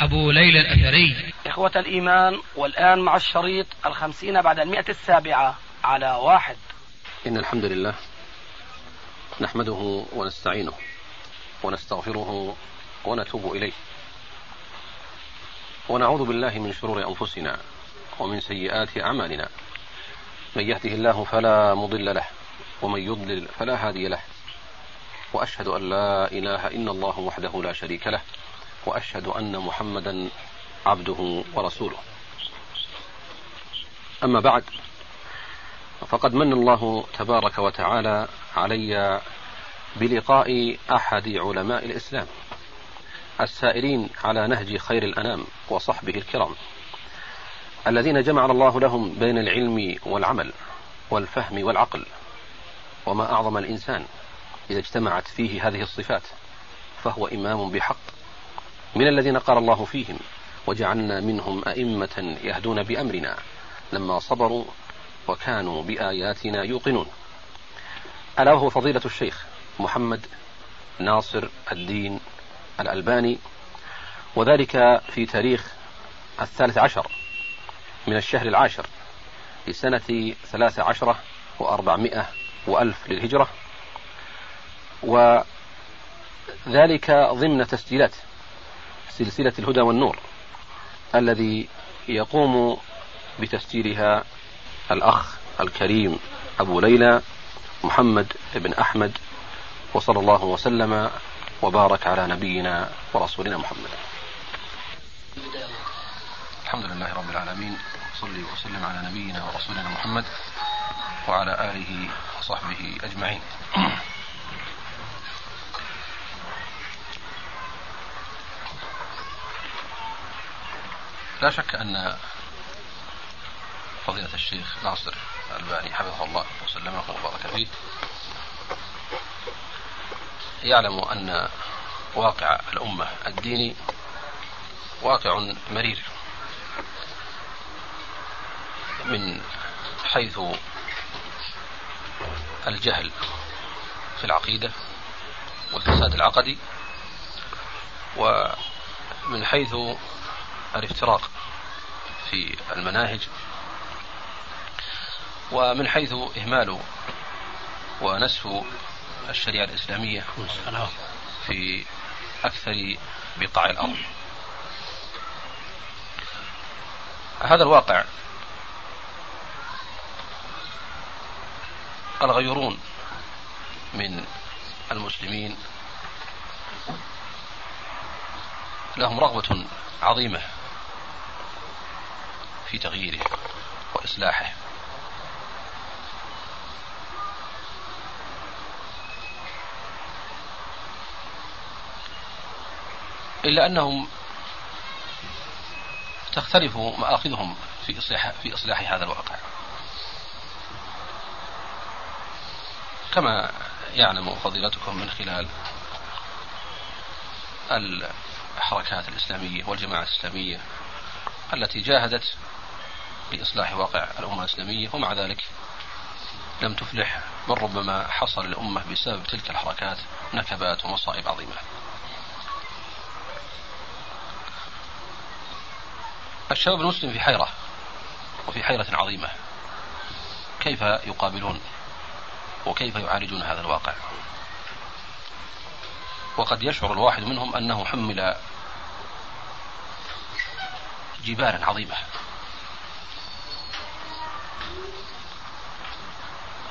أبو ليلى الأثري. إخوة الإيمان والآن مع الشريط الخمسين بعد المئة السابعة على واحد. إن الحمد لله نحمده ونستعينه ونستغفره ونتوب إليه. ونعوذ بالله من شرور أنفسنا ومن سيئات أعمالنا. من يهده الله فلا مضل له ومن يضلل فلا هادي له. وأشهد أن لا إله إلا الله وحده لا شريك له. وأشهد أن محمدا عبده ورسوله. أما بعد فقد من الله تبارك وتعالى علي بلقاء أحد علماء الإسلام السائرين على نهج خير الأنام وصحبه الكرام الذين جمع الله لهم بين العلم والعمل والفهم والعقل وما أعظم الإنسان إذا اجتمعت فيه هذه الصفات فهو إمام بحق. من الذين قال الله فيهم وجعلنا منهم أئمة يهدون بأمرنا لما صبروا وكانوا بآياتنا يوقنون. ألا وهو فضيلة الشيخ محمد ناصر الدين الألباني وذلك في تاريخ الثالث عشر من الشهر العاشر لسنة ثلاث عشرة وأربعمائة وألف للهجرة وذلك ضمن تسجيلات سلسلة الهدى والنور الذي يقوم بتسجيلها الأخ الكريم أبو ليلى محمد بن أحمد وصلى الله وسلم وبارك على نبينا ورسولنا محمد. الحمد لله رب العالمين صلي وسلم على نبينا ورسولنا محمد وعلى آله وصحبه أجمعين. لا شك أن فضيلة الشيخ ناصر الألباني حفظه الله وسلمه وبارك فيه يعلم أن واقع الأمة الديني واقع مرير من حيث الجهل في العقيدة والفساد العقدي ومن حيث الافتراق في المناهج ومن حيث إهمال ونسف الشريعة الإسلامية في أكثر بقاع الأرض. هذا الواقع الغيرون من المسلمين لهم رغبة عظيمة في تغييره وإصلاحه. إلا أنهم تختلف مآخذهم في إصلاح في إصلاح هذا الواقع كما يعلم فضيلتكم من خلال الحركات الإسلامية والجماعة الإسلامية التي جاهدت بإصلاح واقع الأمة الإسلامية ومع ذلك لم تفلح بل ربما حصل الأمة بسبب تلك الحركات نكبات ومصائب عظيمة. الشباب المسلم في حيرة وفي حيرة عظيمة. كيف يقابلون وكيف يعالجون هذا الواقع؟ وقد يشعر الواحد منهم أنه حمل جبالا عظيمة.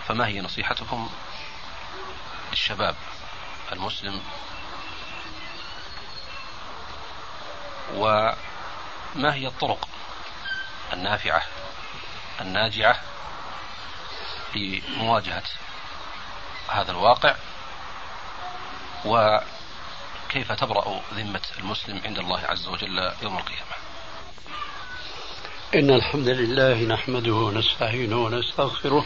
فما هي نصيحتكم للشباب المسلم؟ وما هي الطرق النافعة الناجعة لمواجهة هذا الواقع؟ كيف تبرأ ذمة المسلم عند الله عز وجل يوم القيامة؟ إن الحمد لله نحمده ونستعينه ونستغفره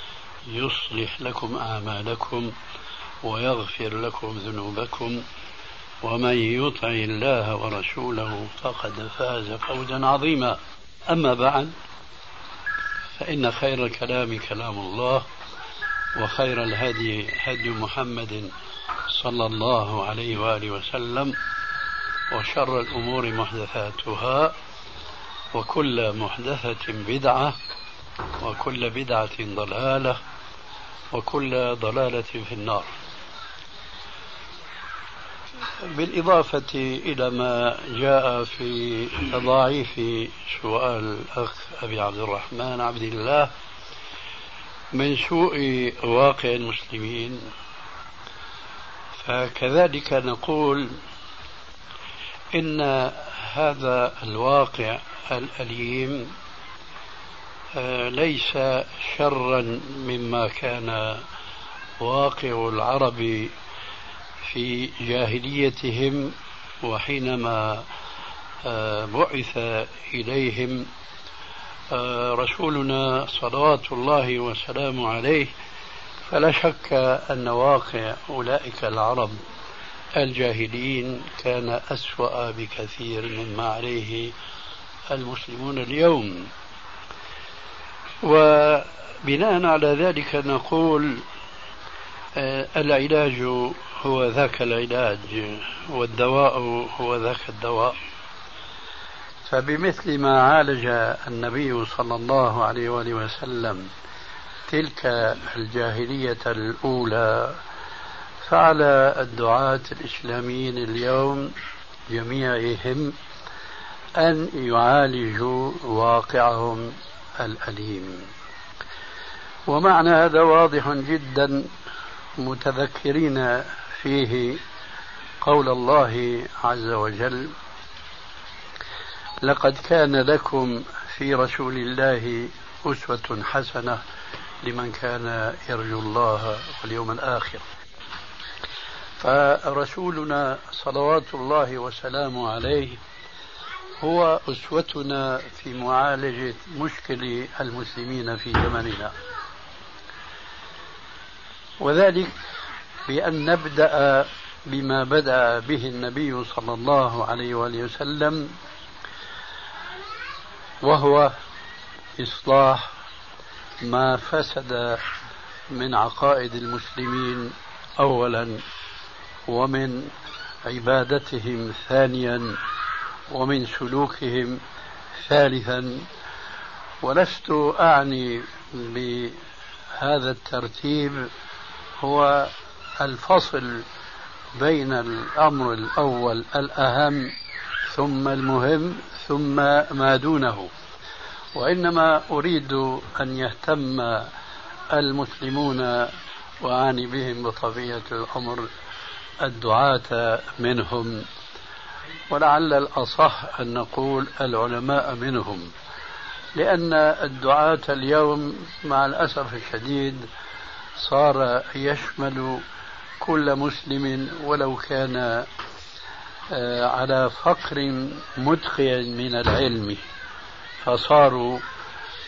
يصلح لكم أعمالكم ويغفر لكم ذنوبكم ومن يطع الله ورسوله فقد فاز فوزا عظيما. أما بعد فإن خير الكلام كلام الله وخير الهدي هدي محمد صلى الله عليه وآله وسلم وشر الأمور محدثاتها وكل محدثة بدعة وكل بدعة ضلالة وكل ضلالة في النار. بالإضافة إلى ما جاء في تضاعيف سؤال الأخ أبي عبد الرحمن عبد الله من سوء واقع المسلمين فكذلك نقول إن هذا الواقع الأليم ليس شرا مما كان واقع العرب في جاهليتهم وحينما آه، بعث إليهم آه، رسولنا صلوات الله وسلامه عليه. فلا شك أن واقع أولئك العرب الجاهلين كان أسوأ بكثير مما عليه المسلمون اليوم. وبناء على ذلك نقول آه، العلاج هو ذاك العلاج والدواء هو ذاك الدواء. فبمثل ما عالج النبي صلى الله عليه وآله وسلم تلك الجاهلية الأولى فعلى الدعاة الإسلاميين اليوم جميعهم أن يعالجوا واقعهم. الأليم. ومعنى هذا واضح جدا متذكرين فيه قول الله عز وجل لقد كان لكم في رسول الله أسوة حسنة لمن كان يرجو الله واليوم الآخر. فرسولنا صلوات الله وسلامه عليه هو أسوتنا في معالجة مشكل المسلمين في زمننا. وذلك بأن نبدأ بما بدأ به النبي صلى الله عليه وآله وسلم وهو إصلاح ما فسد من عقائد المسلمين أولا ومن عبادتهم ثانيا ومن سلوكهم ثالثا ولست أعني بهذا الترتيب هو الفصل بين الأمر الأول الأهم ثم المهم ثم ما دونه. وإنما أريد أن يهتم المسلمون وأعني بهم بطبيعة الأمر الدعاة منهم. ولعل الأصح أن نقول العلماء منهم لأن الدعاة اليوم مع الأسف الشديد صار يشمل كل مسلم ولو كان آه، على فقر مدقع من العلم فصاروا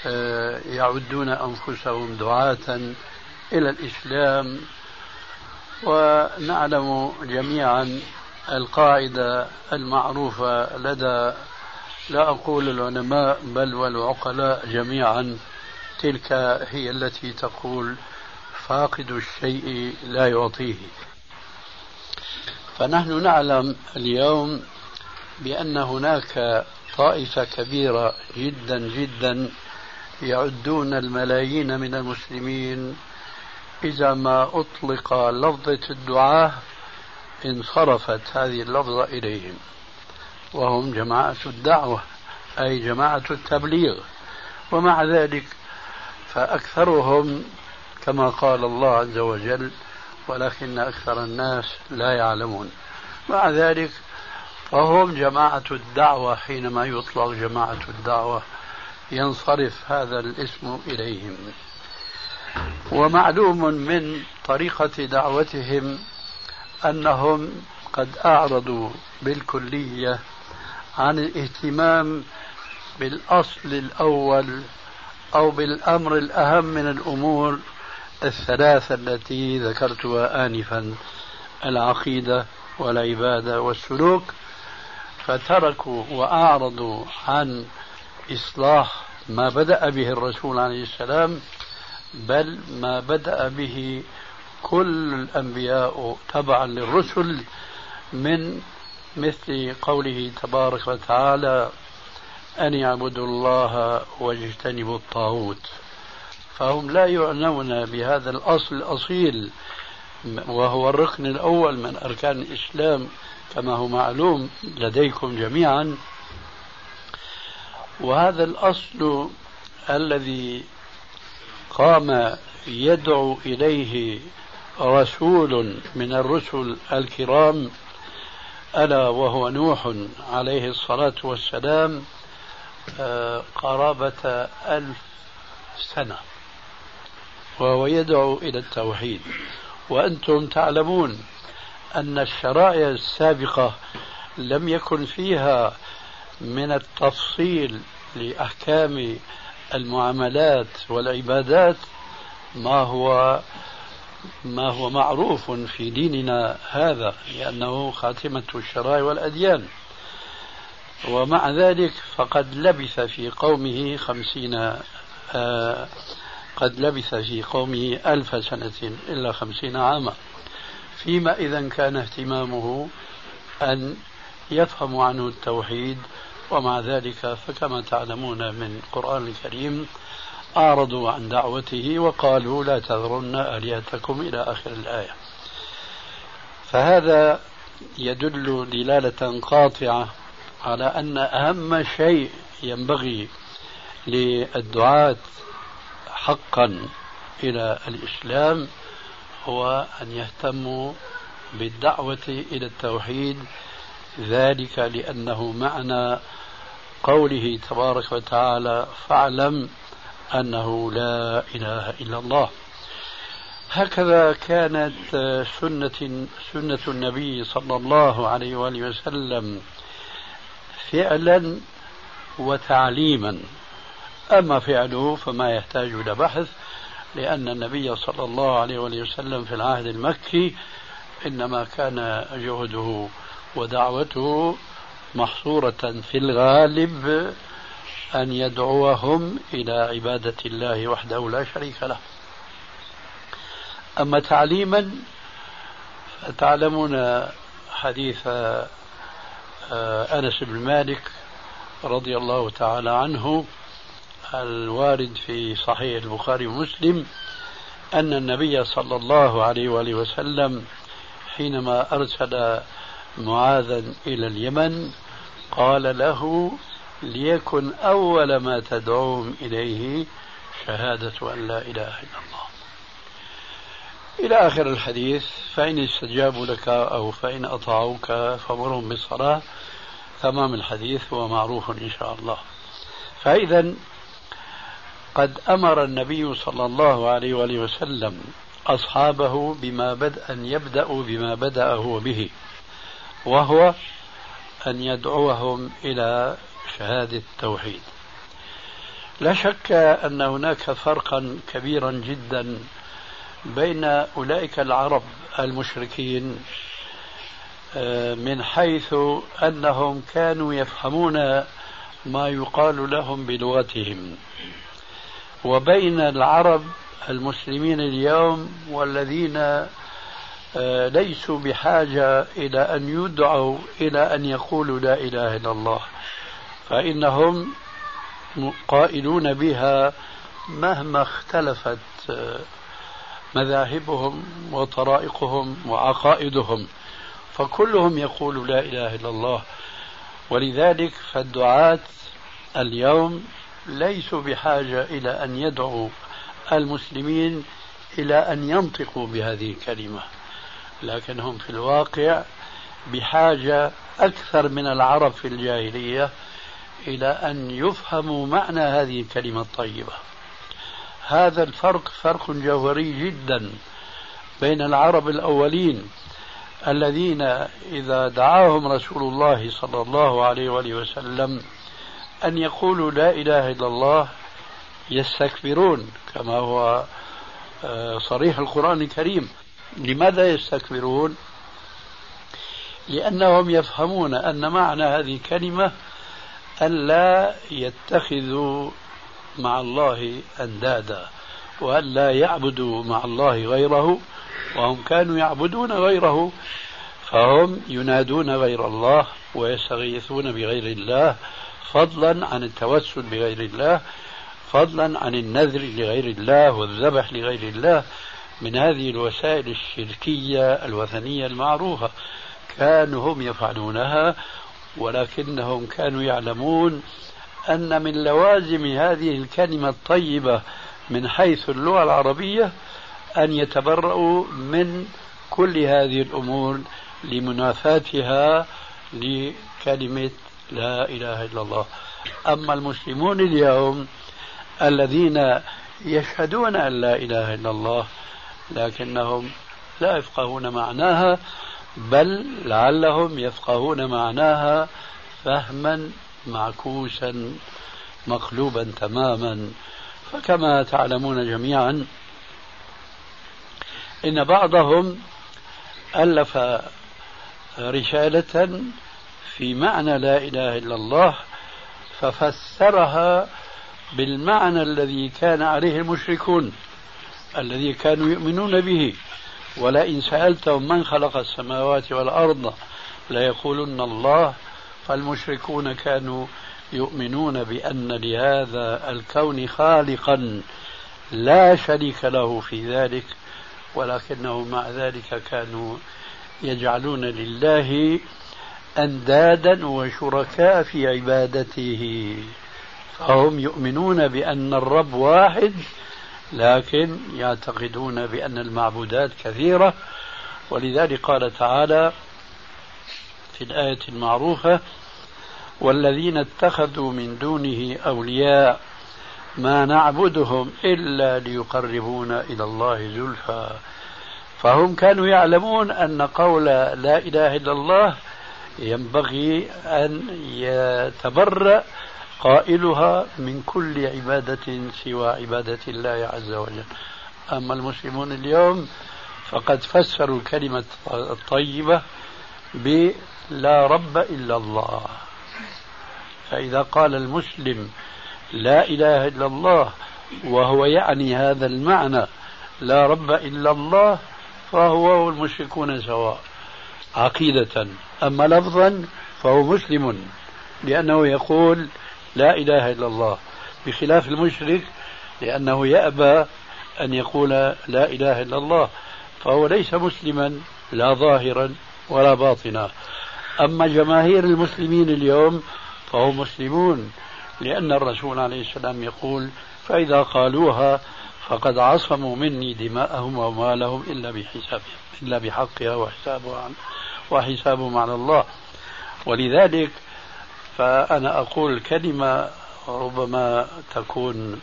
آه، يعدون أنفسهم دعاة إلى الإسلام ونعلم جميعا القاعدة المعروفة لدى لا أقول العلماء بل والعقلاء جميعا تلك هي التي تقول فاقد الشيء لا يعطيه. فنحن نعلم اليوم بأن هناك طائفة كبيرة جدا جدا يعدون الملايين من المسلمين إذا ما أطلق لفظة الدعاة انصرفت هذه اللفظة إليهم. وهم جماعة الدعوة أي جماعة التبليغ. ومع ذلك فأكثرهم كما قال الله عز وجل ولكن أكثر الناس لا يعلمون مع ذلك فهم جماعة الدعوة حينما يطلق جماعة الدعوة ينصرف هذا الاسم إليهم. ومعلوم من طريقة دعوتهم أنهم قد أعرضوا بالكلية عن الاهتمام بالأصل الأول أو بالأمر الأهم من الأمور الثلاثة التي ذكرتها آنفا العقيدة والعبادة والسلوك. فتركوا وأعرضوا عن إصلاح ما بدأ به الرسول عليه السلام بل ما بدأ به كل الأنبياء تبعا للرسل من مثل قوله تبارك وتعالى أن يعبدوا الله واجتنبوا الطاغوت. فهم لا يعنون بهذا الأصل الأصيل وهو الركن الأول من أركان الإسلام كما هو معلوم لديكم جميعا. وهذا الأصل الذي قام يدعو إليه رسول من الرسل الكرام ألا وهو نوح عليه الصلاة والسلام آه، قرابة ألف سنة وهو يدعو إلى التوحيد. وأنتم تعلمون أن الشرائع السابقة لم يكن فيها من التفصيل لأحكام المعاملات والعبادات ما هو ما هو معروف في ديننا هذا لأنه خاتمة الشرائع والأديان. ومع ذلك فقد لبث في قومه خمسين آه قد لبث في قومه ألف سنة إلا خمسين عاما. فيما إذا كان اهتمامه أن يفهم عنه التوحيد ومع ذلك فكما تعلمون من القرآن الكريم أعرضوا عن دعوته وقالوا لا تذرن آلهتكم إلى آخر الآية. فهذا يدل دلالة قاطعة على أن أهم شيء ينبغي للدعاة حقا إلى الإسلام هو أن يهتموا بالدعوة إلى التوحيد ذلك لأنه معنى قوله تبارك وتعالى فاعلم أنه لا إله إلا الله. هكذا كانت سنة سنة النبي صلى الله عليه وآله وسلم فعلا وتعليما. أما فعله فما يحتاج إلى بحث لأن النبي صلى الله عليه وآله وسلم في العهد المكي إنما كان جهده ودعوته محصورة في الغالب أن يدعوهم إلى عبادة الله وحده لا شريك له. أما تعليما فتعلمون حديث آه، أنس بن مالك رضي الله تعالى عنه الوارد في صحيح البخاري ومسلم أن النبي صلى الله عليه وآله وسلم حينما أرسل معاذا إلى اليمن قال له ليكن أول ما تدعوهم إليه شهادة أن لا إله إلا الله. إلى آخر الحديث فإن استجابوا لك أو فإن أطاعوك فمرهم بالصلاة. تمام الحديث هو معروف إن شاء الله. فإذا قد أمر النبي صلى الله عليه وآله وسلم أصحابه بما بدأ أن يبدأوا بما بدأ هو به وهو أن يدعوهم إلى شهادة التوحيد. لا شك أن هناك فرقا كبيرا جدا بين أولئك العرب المشركين آه، من حيث أنهم كانوا يفهمون ما يقال لهم بلغتهم. وبين العرب المسلمين اليوم والذين آه، ليسوا بحاجة إلى أن يدعوا إلى أن يقولوا لا إله إلا الله. فإنهم قائلون بها مهما اختلفت آه، مذاهبهم وطرائقهم وعقائدهم فكلهم يقول لا إله إلا الله. ولذلك فالدعاة اليوم ليسوا بحاجة إلى أن يدعوا المسلمين إلى أن ينطقوا بهذه الكلمة لكنهم في الواقع بحاجة أكثر من العرب في الجاهلية إلى أن يفهموا معنى هذه الكلمة الطيبة. هذا الفرق فرق جوهري جدا بين العرب الأولين الذين إذا دعاهم رسول الله صلى الله عليه وآله وسلم أن يقولوا لا إله إلا الله يستكبرون كما هو آه، صريح القرآن الكريم. لماذا يستكبرون؟ لأنهم يفهمون أن معنى هذه الكلمة أن لا يتخذوا مع الله أندادا وأن لا يعبدوا مع الله غيره وهم كانوا يعبدون غيره فهم ينادون غير الله ويستغيثون بغير الله فضلا عن التوسل بغير الله فضلا عن النذر لغير الله والذبح لغير الله من هذه الوسائل الشركية الوثنية المعروفة كانوا هم يفعلونها ولكنهم كانوا يعلمون أن من لوازم هذه الكلمة الطيبة من حيث اللغة العربية أن يتبرؤوا من كل هذه الأمور لمنافاتها لكلمة لا إله إلا الله. أما المسلمون اليوم الذين يشهدون أن لا إله إلا الله لكنهم لا يفقهون معناها بل لعلهم يفقهون معناها فهما معكوسا مقلوبا تماما. فكما تعلمون جميعا إن بعضهم ألف رسالة في معنى لا إله إلا الله ففسرها بالمعنى الذي كان عليه المشركون الذي كانوا يؤمنون به. ولئن سألتهم من خلق السماوات والأرض ليقولن الله فالمشركون كانوا يؤمنون بأن لهذا الكون خالقا لا شريك له في ذلك ولكنه مع ذلك كانوا يجعلون لله أندادا وشركاء في عبادته. فهم يؤمنون بأن الرب واحد لكن يعتقدون بأن المعبودات كثيرة ولذلك قال تعالى في الآية المعروفة والذين اتخذوا من دونه أولياء ما نعبدهم إلا ليقربونا إلى الله زلفى فهم كانوا يعلمون أن قول لا إله إلا الله ينبغي أن يتبرأ قائلها من كل عبادة سوى عبادة الله عز وجل. أما المسلمون اليوم فقد فسروا الكلمة الطيبة بلا رب إلا الله. فإذا قال المسلم لا إله إلا الله وهو يعني هذا المعنى لا رب إلا الله فهو والمشركون سواء. عقيدة. أما لفظا فهو مسلم لأنه يقول لا إله إلا الله. بخلاف المشرك لأنه يأبى أن يقول لا إله إلا الله فهو ليس مسلما لا ظاهرا ولا باطنا. أما جماهير المسلمين اليوم فهم مسلمون لأن الرسول عليه السلام يقول فإذا قالوها فقد عصموا مني دماءهم وأموالهم إلا بحسابهم إلا بحقها وحسابها وحسابهم على الله. ولذلك فأنا أقول كلمة ربما تكون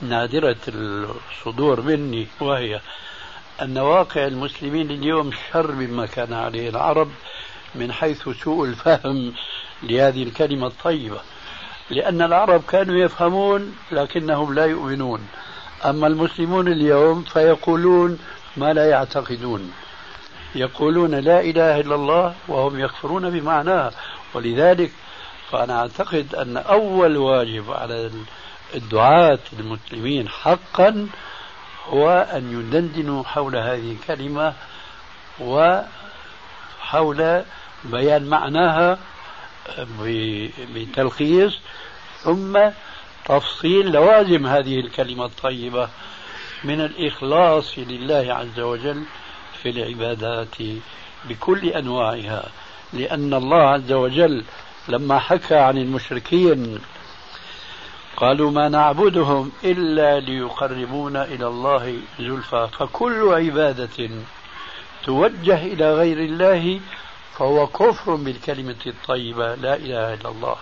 نادرة الصدور مني وهي أن واقع المسلمين اليوم شر مما كان عليه العرب من حيث سوء الفهم لهذه الكلمة الطيبة. لأن العرب كانوا يفهمون لكنهم لا يؤمنون. أما المسلمون اليوم فيقولون ما لا يعتقدون. يقولون لا إله إلا الله وهم يكفرون بمعناه. ولذلك فأنا أعتقد أن أول واجب على الدعاة المسلمين حقا هو أن يدندنوا حول هذه الكلمة وحول بيان معناها بتلخيص ثم تفصيل لوازم هذه الكلمة الطيبة من الإخلاص لله عز وجل في العبادات بكل أنواعها لأن الله عز وجل لما حكى عن المشركين قالوا ما نعبدهم إلا ليقربونا إلى الله زلفى فكل عبادة توجه إلى غير الله فهو كفر بالكلمة الطيبة لا إله إلا الله.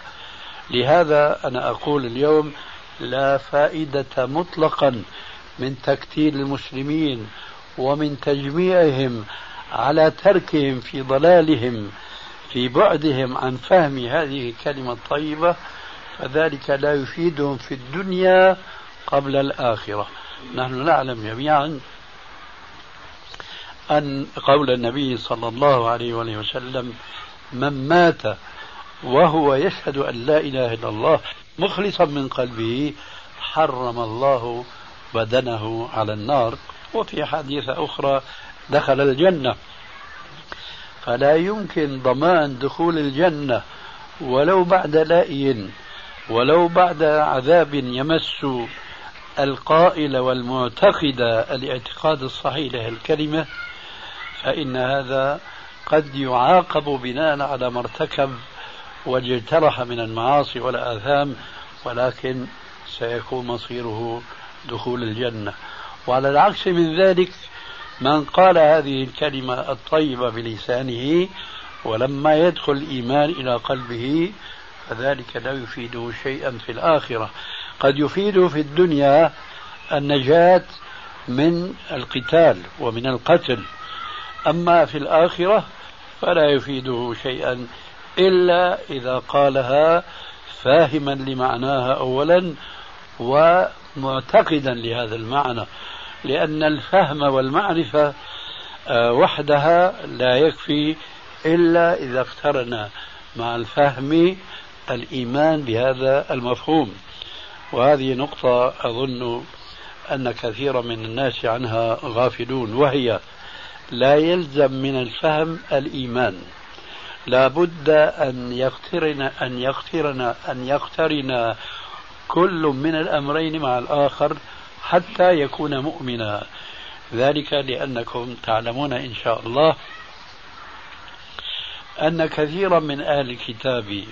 لهذا أنا أقول اليوم لا فائدة مطلقا من تكتيل المسلمين ومن تجميعهم على تركهم في ضلالهم في بعدهم عن فهم هذه الكلمة الطيبة فذلك لا يفيدهم في الدنيا قبل الآخرة. نحن نعلم جميعا أن قول النبي صلى الله عليه وسلم من مات وهو يشهد أن لا إله إلا الله مخلصا من قلبه حرم الله بدنه على النار. وفي حديثة أخرى دخل الجنة. فلا يمكن ضمان دخول الجنة ولو بعد لائي ولو بعد عذاب يمس القائل والمعتقد الاعتقاد الصحيح له الكلمة فإن هذا قد يعاقب بناء على ما ارتكب واجترح من المعاصي والآثام ولكن سيكون مصيره دخول الجنة. وعلى العكس من ذلك من قال هذه الكلمة الطيبة بلسانه ولما يدخل الإيمان إلى قلبه فذلك لا يفيده شيئا في الآخرة. قد يفيده في الدنيا النجاة من القتال ومن القتل. أما في الآخرة فلا يفيده شيئا إلا إذا قالها فاهما لمعناها أولا ومعتقدا لهذا المعنى. لأن الفهم والمعرفة آه، وحدها لا يكفي إلا إذا اقترن مع الفهم الإيمان بهذا المفهوم. وهذه نقطة أظن أن كثيرا من الناس عنها غافلون وهي لا يلزم من الفهم الإيمان. لا بد أن يقترن أن يقترن أن يقترن كل من الأمرين مع الآخر حتى يكون مؤمنا. ذلك لأنكم تعلمون إن شاء الله أن كثيرا من أهل الكتاب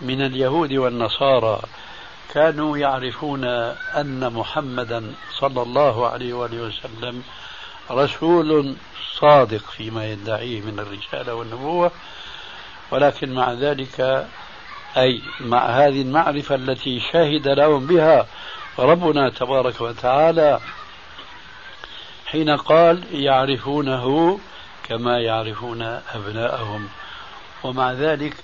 من اليهود والنصارى كانوا يعرفون أن محمدا صلى الله عليه وآله وسلم رسول صادق فيما يدعيه من الرسالة والنبوة. ولكن مع ذلك أي مع هذه المعرفة التي شهد لهم بها ربنا تبارك وتعالى حين قال يعرفونه كما يعرفون أبناءهم. ومع ذلك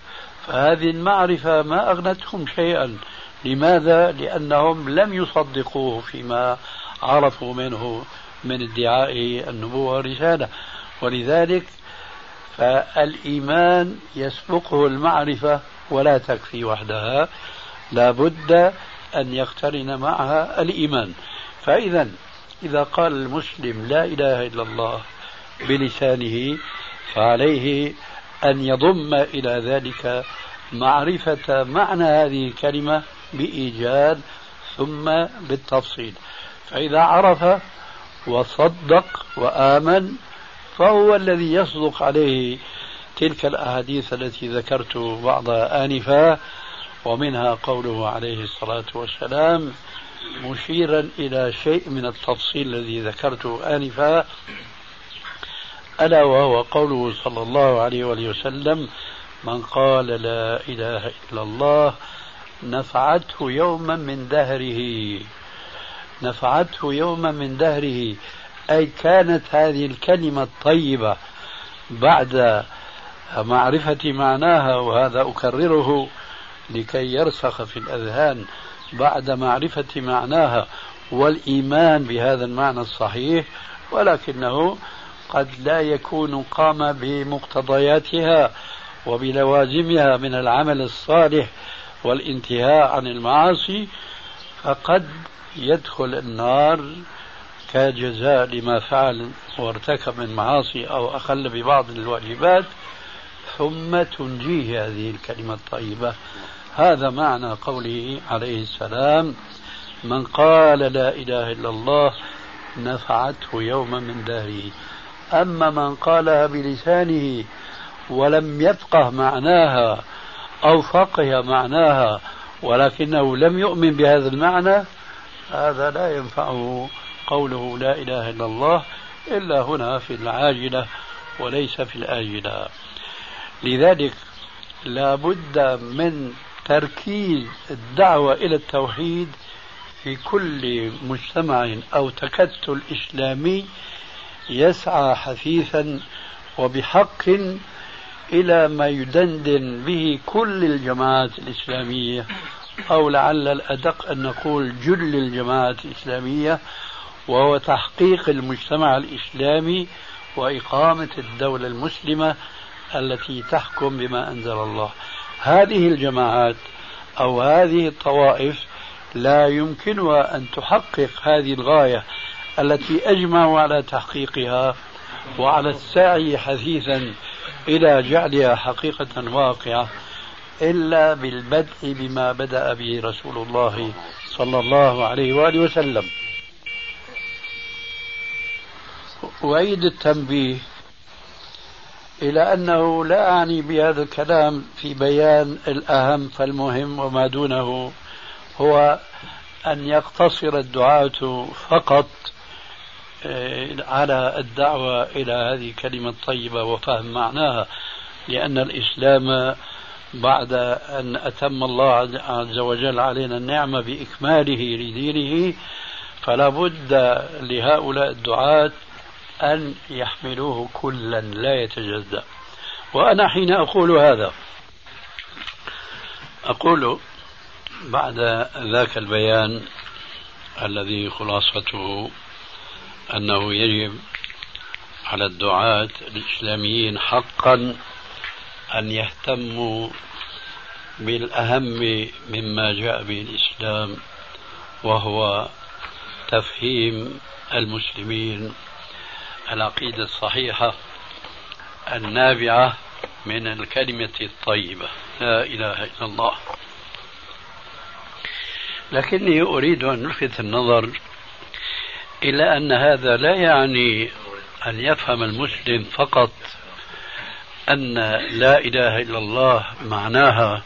فهذه المعرفة ما أغنتهم شيئا. لماذا؟ لأنهم لم يصدقوه فيما عرفوا منه من ادعاء النبوة والرسالة. ولذلك فالإيمان يسبقه المعرفة ولا تكفي وحدها. لا بد أن يقترن معها الإيمان. فإذا إذا قال المسلم لا إله إلا الله بلسانه فعليه أن يضم إلى ذلك معرفة معنى هذه الكلمة بإيجاد ثم بالتفصيل. فإذا عرف وصدق وآمن فهو الذي يصدق عليه تلك الأحاديث التي ذكرت بعضها آنفا ومنها قوله عليه الصلاة والسلام مشيرا إلى شيء من التفصيل الذي ذكرته آنفا ألا وهو قوله صلى الله عليه وسلم من قال لا إله إلا الله نفعته يوما من دهره. نفعته يوما من دهره أي كانت هذه الكلمة الطيبة بعد معرفة معناها وهذا أكرره. لكي يرسخ في الأذهان بعد معرفة معناها والإيمان بهذا المعنى الصحيح ولكنه قد لا يكون قام بمقتضياتها وبلوازمها من العمل الصالح والانتهاء عن المعاصي فقد يدخل النار كجزاء لما فعل وارتكب من معاصي أو أخل ببعض الواجبات ثم تنجيه هذه الكلمة الطيبة. هذا معنى قوله عليه السلام من قال لا إله إلا الله نفعته يوما من دهره أما من قالها بلسانه ولم يفقه معناها أو فقه معناها ولكنه لم يؤمن بهذا المعنى هذا لا ينفعه قوله لا إله إلا الله إلا هنا في العاجلة وليس في الآجلة. لذلك لا بد من تركيز الدعوة إلى التوحيد في كل مجتمع أو تكتل إسلامي يسعى حثيثا وبحق إلى ما يدندن به كل الجماعات الإسلامية أو لعل الأدق أن نقول جل الجماعات الإسلامية وهو تحقيق المجتمع الإسلامي وإقامة الدولة المسلمة التي تحكم بما أنزل الله. هذه الجماعات أو هذه الطوائف لا يمكنها أن تحقق هذه الغاية التي أجمعوا على تحقيقها وعلى السعي حثيثا إلى جعلها حقيقة واقعة إلا بالبدء بما بدأ به رسول الله صلى الله عليه وآله وسلم. أعيد التنبيه إلى أنه لا أعني بهذا الكلام في بيان الأهم فالمهم وما دونه هو أن يقتصر الدعاة فقط آه، على الدعوة إلى هذه الكلمة الطيبة وفهم معناها لأن الإسلام بعد أن أتم الله عز وجل علينا النعمة بإكماله لدينه فلا بد لهؤلاء الدعاة أن يحملوه كلا لا يتجزأ. وأنا حين أقول هذا أقول بعد ذاك البيان الذي خلاصته أنه يجب على الدعاة الإسلاميين حقا أن يهتموا بالأهم مما جاء به الإسلام وهو تفهيم المسلمين العقيدة الصحيحة النابعة من الكلمة الطيبة. لا إله إلا الله. لكني أريد أن ألفت النظر إلى أن هذا لا يعني أن يفهم المسلم فقط أن لا إله إلا الله معناها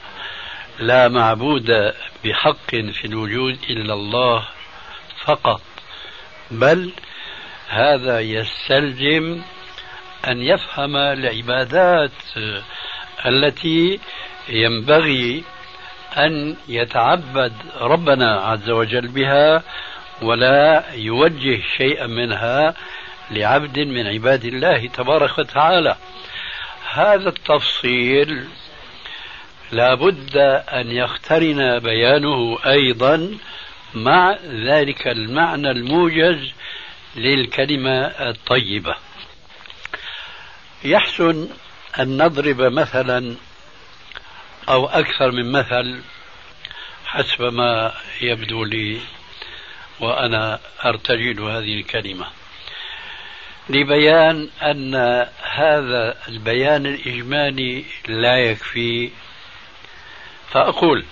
لا معبود بحق في الوجود إلا الله فقط بل هذا يستلزم أن يفهم العبادات التي ينبغي أن يتعبد ربنا عز وجل بها ولا يوجه شيئا منها لعبد من عباد الله تبارك وتعالى. هذا التفصيل لا بد أن يقترن بيانه أيضا مع ذلك المعنى الموجز للكلمة الطيبة. يحسن أن نضرب مثلا أو أكثر من مثل حسب ما يبدو لي وأنا أرتجل هذه الكلمة. لبيان أن هذا البيان الإجمالي لا يكفي فأقول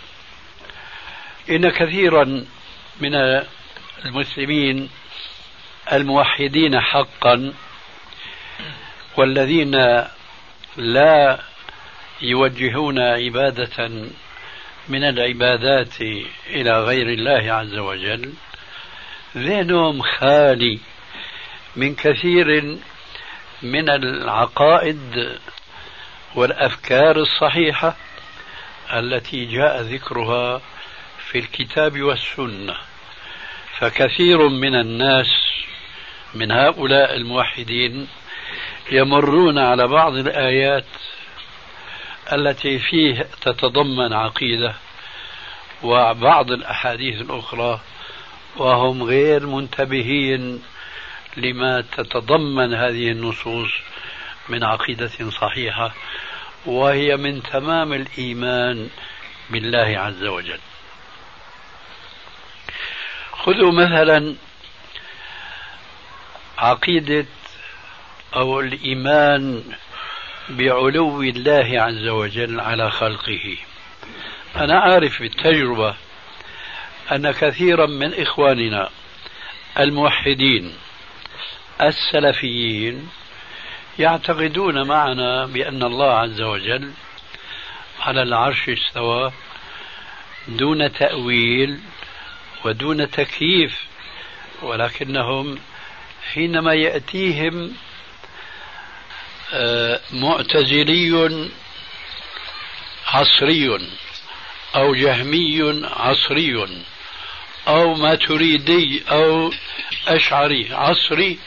إن كثيرا من المسلمين الموحدين حقا والذين لا يوجهون عبادة من العبادات إلى غير الله عز وجل ذهنهم خالي من كثير من العقائد والأفكار الصحيحة التي جاء ذكرها في الكتاب والسنة. فكثير من الناس من هؤلاء الموحدين يمرون على بعض الآيات التي فيه تتضمن عقيدة وبعض الأحاديث الأخرى وهم غير منتبهين لما تتضمن هذه النصوص من عقيدة صحيحة وهي من تمام الإيمان بالله عز وجل. خذوا مثلا عقيدة أو الإيمان بعلو الله عز وجل على خلقه. أنا عارف بالتجربة أن كثيرا من إخواننا الموحدين السلفيين يعتقدون معنا بأن الله عز وجل على العرش استوى دون تأويل ودون تكييف ولكنهم حينما يأتيهم آه، معتزلي عصري أو جهمي عصري أو ماتريدي أو أشعري عصري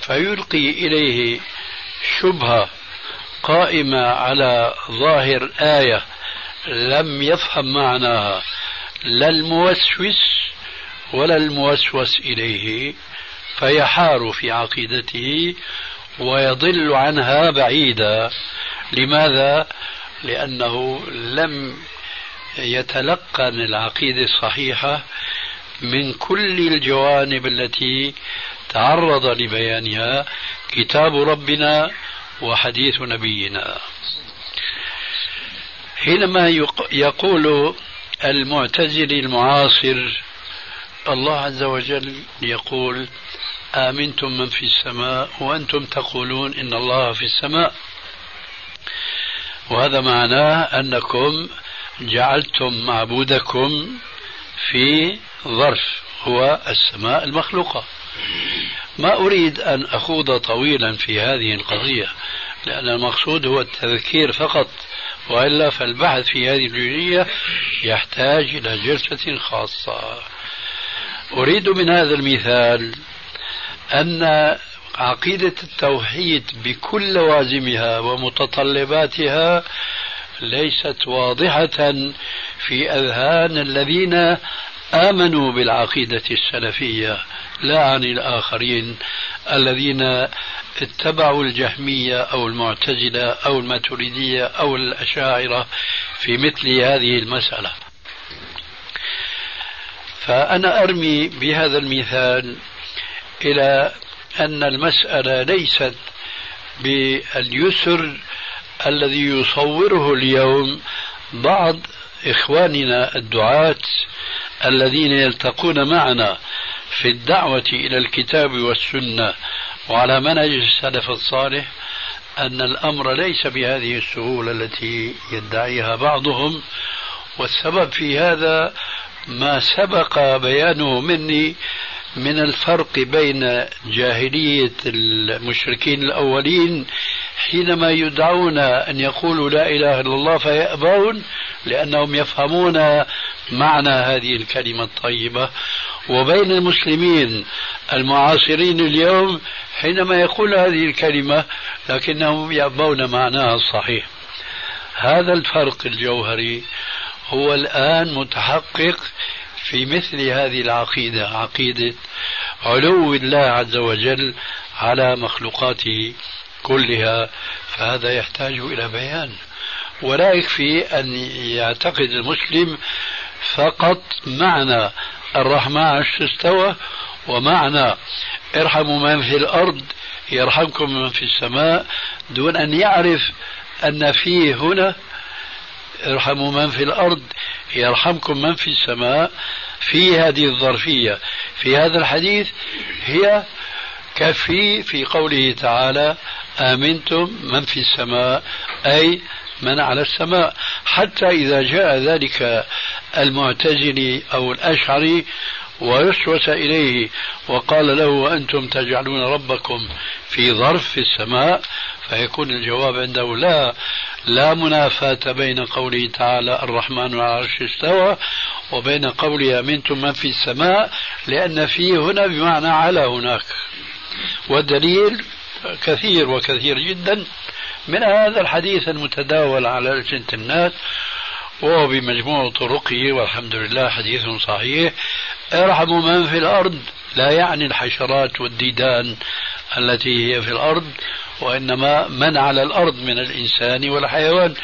فيلقي إليه شبهة قائمة على ظاهر آية لم يفهم معناها لا الموسوس ولا الموسوس إليه. فيحار في عقيدته ويضل عنها بعيدا لماذا؟ لأنه لم يتلقن العقيدة الصحيحة من كل الجوانب التي تعرض لبيانها كتاب ربنا وحديث نبينا حينما يقول المعتزلي المعاصر الله عز وجل يقول آمنتم من في السماء وأنتم تقولون إن الله في السماء. وهذا معناه أنكم جعلتم معبودكم في ظرف هو السماء المخلوقة. ما أريد أن أخوض طويلا في هذه القضية لأن المقصود هو التذكير فقط وإلا فالبحث في هذه الجزئية يحتاج إلى جلسة خاصة. أريد من هذا المثال أن عقيدة التوحيد بكل لوازمها ومتطلباتها ليست واضحة في أذهان الذين آمنوا بالعقيدة السلفية لا عن الآخرين الذين اتبعوا الجهمية أو المعتزلة أو الماتريدية أو الأشاعرة في مثل هذه المسألة. فأنا أرمي بهذا المثال إلى أن المسألة ليست باليسر الذي يصوره اليوم بعض إخواننا الدعاة الذين يلتقون معنا في الدعوة إلى الكتاب والسنة وعلى منهج السلف الصالح أن الأمر ليس بهذه السهولة التي يدعيها بعضهم والسبب في هذا ما سبق بيانه مني من الفرق بين جاهلية المشركين الأولين حينما يدعون أن يقولوا لا إله إلا الله فيأبون لأنهم يفهمون معنى هذه الكلمة الطيبة. وبين المسلمين المعاصرين اليوم حينما يقول هذه الكلمة لكنهم يأبون معناها الصحيح. هذا الفرق الجوهري هو الآن متحقق في مثل هذه العقيدة عقيدة علو الله عز وجل على مخلوقاته كلها فهذا يحتاج إلى بيان. ولا يكفي أن يعتقد المسلم فقط معنى الرحمن عرش استوى ومعنى ارحموا من في الأرض يرحمكم من في السماء دون أن يعرف أن فيه هنا ارحموا من في الأرض يرحمكم من في السماء في هذه الظرفية. في هذا الحديث هي كفي في قوله تعالى آمنتم من في السماء أي من على السماء. حتى إذا جاء ذلك المعتزلي أو الأشعري ويسوس إليه وقال له وأنتم تجعلون ربكم في ظرف في السماء فيكون الجواب عنده لا لا منافاة بين قوله تعالى الرحمن على العرش استوى وبين قوله أمنتم من في السماء لأن فيه هنا بمعنى على هناك. والدليل كثير وكثير جدا من هذا الحديث المتداول على ألسنة الناس وهو بمجموع طرقه والحمد لله حديث صحيح ارحموا من في الأرض. لا يعني الحشرات والديدان التي هي في الأرض. وإنما من على الأرض من الإنسان والحيوان.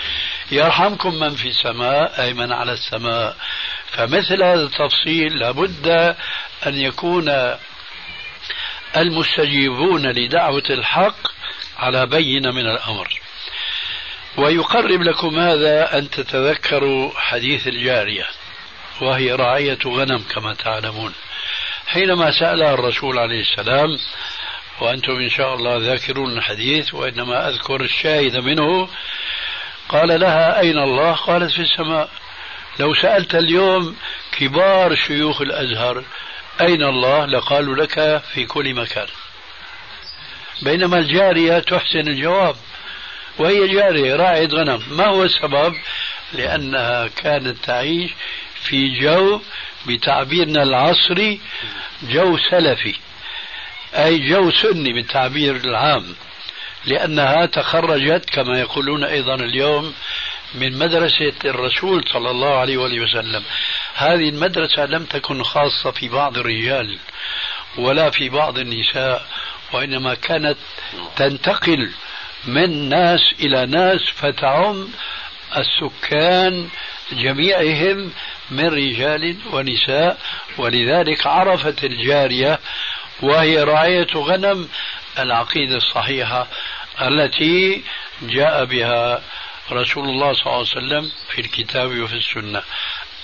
يرحمكم من في السماء أي من على السماء. فمثل هذا التفصيل لابد أن يكون المستجيبون لدعوة الحق على بينة من الأمر. ويقرب لكم هذا أن تتذكروا حديث الجارية وهي راعية غنم كما تعلمون. حينما سألها الرسول عليه السلام وأنتم إن شاء الله ذاكرون الحديث وإنما أذكر الشاهد منه. قال لها أين الله؟ قالت في السماء. لو سألت اليوم كبار شيوخ الأزهر أين الله؟ لقالوا لك في كل مكان. بينما الجارية تحسن الجواب وهي جارية راعية غنم ما هو السبب؟ لأنها كانت تعيش في جو بتعبيرنا العصري جو سلفي. أي جو سني بالتعبير العام لأنها تخرجت كما يقولون أيضا اليوم من مدرسة الرسول صلى الله عليه وآله وسلم. هذه المدرسة لم تكن خاصة في بعض الرجال ولا في بعض النساء وإنما كانت تنتقل من ناس إلى ناس فتعم السكان جميعهم من رجال ونساء. ولذلك عرفت الجارية وهي راعية غنم العقيدة الصحيحة التي جاء بها رسول الله صلى الله عليه وسلم في الكتاب وفي السنة.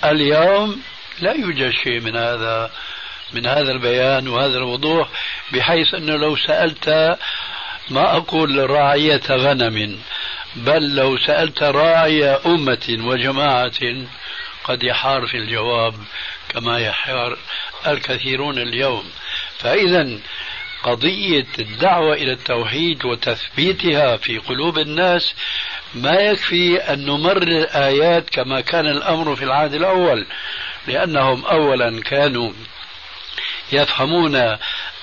اليوم لا يوجد شيء من هذا من هذا البيان وهذا الوضوح بحيث أنه لو سألت ما أقول راعية غنم بل لو سألت راعي أمة وجماعة قد يحار في الجواب كما يحار الكثيرون اليوم. فإذا قضية الدعوة إلى التوحيد وتثبيتها في قلوب الناس ما يكفي أن نمرر الآيات كما كان الأمر في العهد الأول لأنهم أولا كانوا يفهمون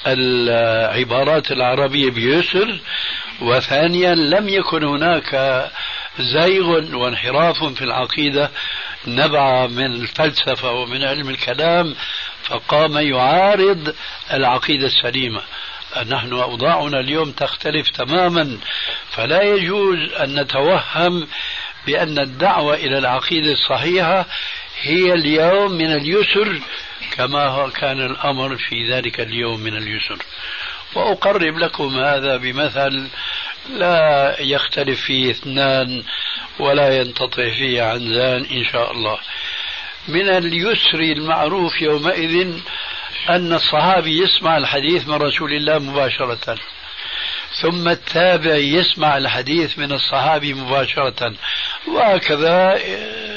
العبارات العربية بيسر وثانيا لم يكن هناك زيغ وانحراف في العقيدة نبع من الفلسفة ومن علم الكلام فقام يعارض العقيدة السليمة. نحن أوضاعنا اليوم تختلف تماما فلا يجوز أن نتوهم بأن الدعوة إلى العقيدة الصحيحة هي اليوم من اليسر كما كان الأمر في ذلك اليوم من اليسر. وأقرب لكم هذا بمثل لا يختلف فيه اثنان ولا ينتطع فيه عنزان إن شاء الله. من اليسر المعروف يومئذ أن الصحابي يسمع الحديث من رسول الله مباشرة. ثم التابع يسمع الحديث من الصحابي مباشرة. وهكذا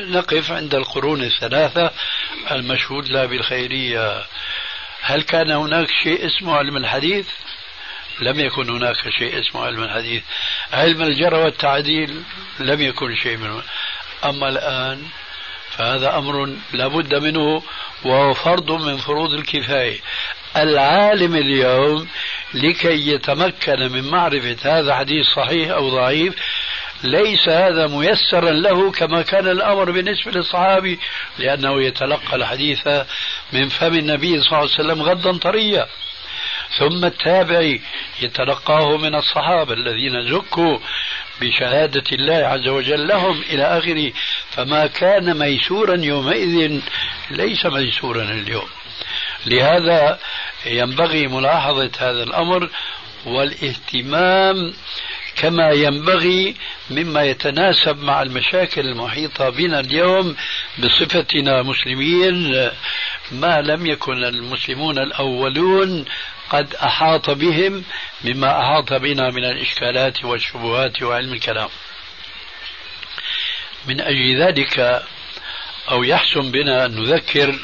نقف عند القرون الثلاثة المشهود لها بالخيرية. هل كان هناك شيء اسمه علم الحديث؟ لم يكن هناك شيء اسمه علم الحديث. علم الجرى والتعديل لم يكن شيء منه. أما الآن فهذا أمر لا بد منه وهو فرض من فروض الكفاية. العالم اليوم لكي يتمكن من معرفة هذا حديث صحيح أو ضعيف ليس هذا ميسرا له كما كان الأمر بالنسبة للصحابي لأنه يتلقى الحديث من فم النبي صلى الله عليه وسلم غدا طريا. ثم التابعي يتلقاه من الصحابة الذين زكوا بشهادة الله عز وجل لهم إلى آخره. فما كان ميسورا يومئذ ليس ميسورا اليوم. لهذا ينبغي ملاحظة هذا الأمر والاهتمام كما ينبغي مما يتناسب مع المشاكل المحيطة بنا اليوم بصفتنا مسلمين ما لم يكن المسلمون الأولون قد أحاط بهم مما أحاط بنا من الإشكالات والشبهات وعلم الكلام. من أجل ذلك أو يحسن بنا أن نذكر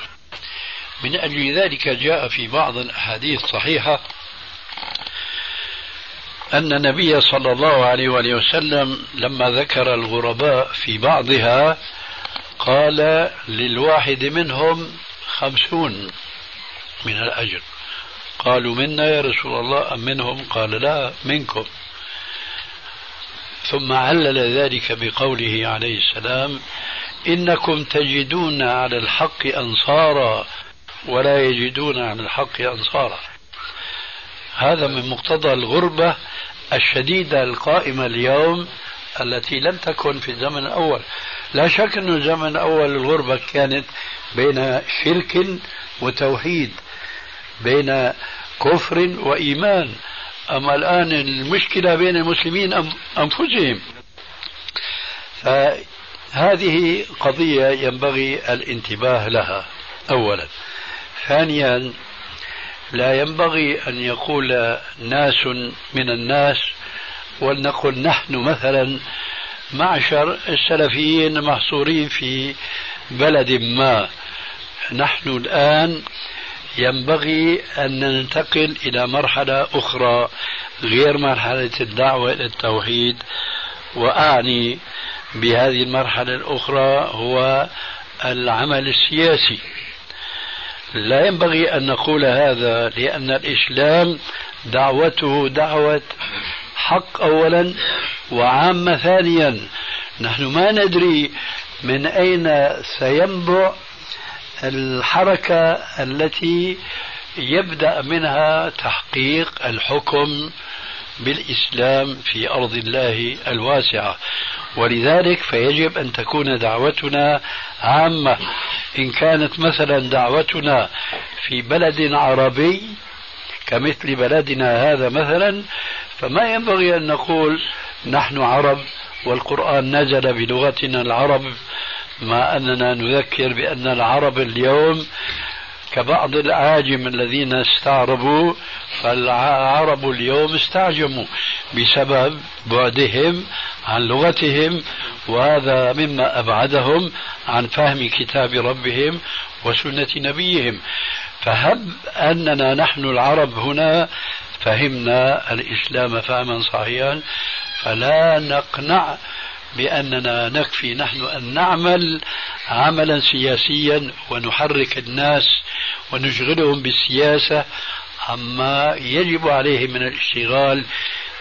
من أجل ذلك جاء في بعض الأحاديث الصحيحة أن النبي صلى الله عليه وآله وسلم لما ذكر الغرباء في بعضها قال للواحد منهم خمسون من الأجر. قالوا منا يا رسول الله أم منهم؟ قال لا منكم. ثم علل ذلك بقوله عليه السلام إنكم تجدون على الحق أنصارا ولا يجدون على الحق أنصارا. هذا من مقتضى الغربة الشديدة القائمة اليوم التي لم تكن في الزمن الأول. لا شك أن الزمن الأول الغربة كانت بين شرك وتوحيد. بين كفر وإيمان. أما الآن المشكلة بين المسلمين أنفسهم. فهذه قضية ينبغي الانتباه لها. أولا. ثانيا لا ينبغي أن يقول ناس من الناس ولنقل نحن مثلا معشر السلفيين محصورين في بلد ما. نحن الآن ينبغي أن ننتقل إلى مرحلة أخرى غير مرحلة الدعوة إلى التوحيد. وأعني بهذه المرحلة الأخرى هو العمل السياسي. لا ينبغي أن نقول هذا لأن الإسلام دعوته دعوة حق أولا وعامة ثانيا. نحن ما ندري من أين سينبع الحركة التي يبدأ منها تحقيق الحكم بالإسلام في أرض الله الواسعة. ولذلك فيجب أن تكون دعوتنا عامة. إن كانت مثلا دعوتنا في بلد عربي كمثل بلدنا هذا مثلا فما ينبغي أن نقول نحن عرب والقرآن نزل بلغتنا العرب مع أننا نذكر بأن العرب اليوم كبعض الأعاجم الذين استعربوا فالعرب اليوم استعجموا بسبب بعدهم عن لغتهم وهذا مما أبعدهم عن فهم كتاب ربهم وسنة نبيهم. فهب أننا نحن العرب هنا فهمنا الإسلام فهما صحيحا فلا نقنع بأننا نكفي نحن أن نعمل عملا سياسيا ونحرك الناس ونشغلهم بالسياسة عما يجب عليه من الاشتغال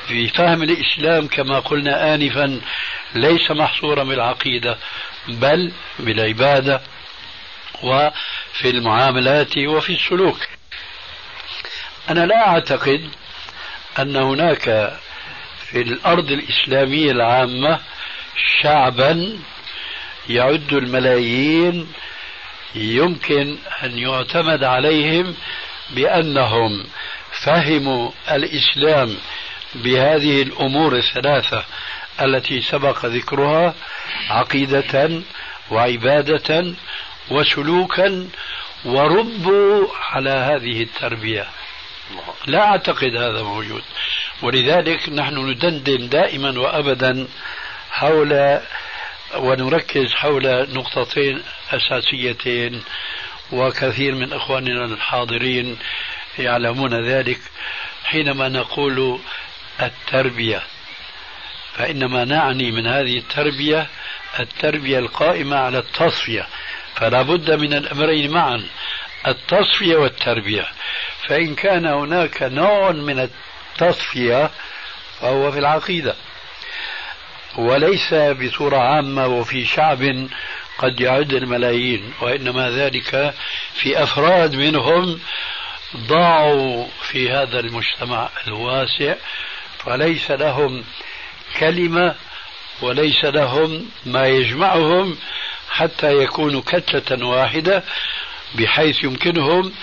في فهم الإسلام كما قلنا آنفا ليس محصورا بالعقيدة بل بالعبادة وفي المعاملات وفي السلوك. أنا لا أعتقد أن هناك في الأرض الإسلامية العامة شعبا يعد الملايين يمكن أن يعتمد عليهم بأنهم فهموا الإسلام بهذه الأمور الثلاثة التي سبق ذكرها عقيدة وعبادة وسلوكا وربوا على هذه التربية. لا أعتقد هذا موجود. ولذلك نحن ندندن دائما وأبدا حول ونركز حول نقطتين أساسيتين وكثير من إخواننا الحاضرين يعلمون ذلك. حينما نقول التربية فإنما نعني من هذه التربية التربية القائمة على التصفية فلا بد من الأمرين معا التصفية والتربية. فإن كان هناك نوع من التصفية فهو في العقيدة. وليس بصورة عامة وفي شعب قد يعد الملايين وإنما ذلك في أفراد منهم ضاعوا في هذا المجتمع الواسع فليس لهم كلمة وليس لهم ما يجمعهم حتى يكونوا كتلة واحدة بحيث يمكنهم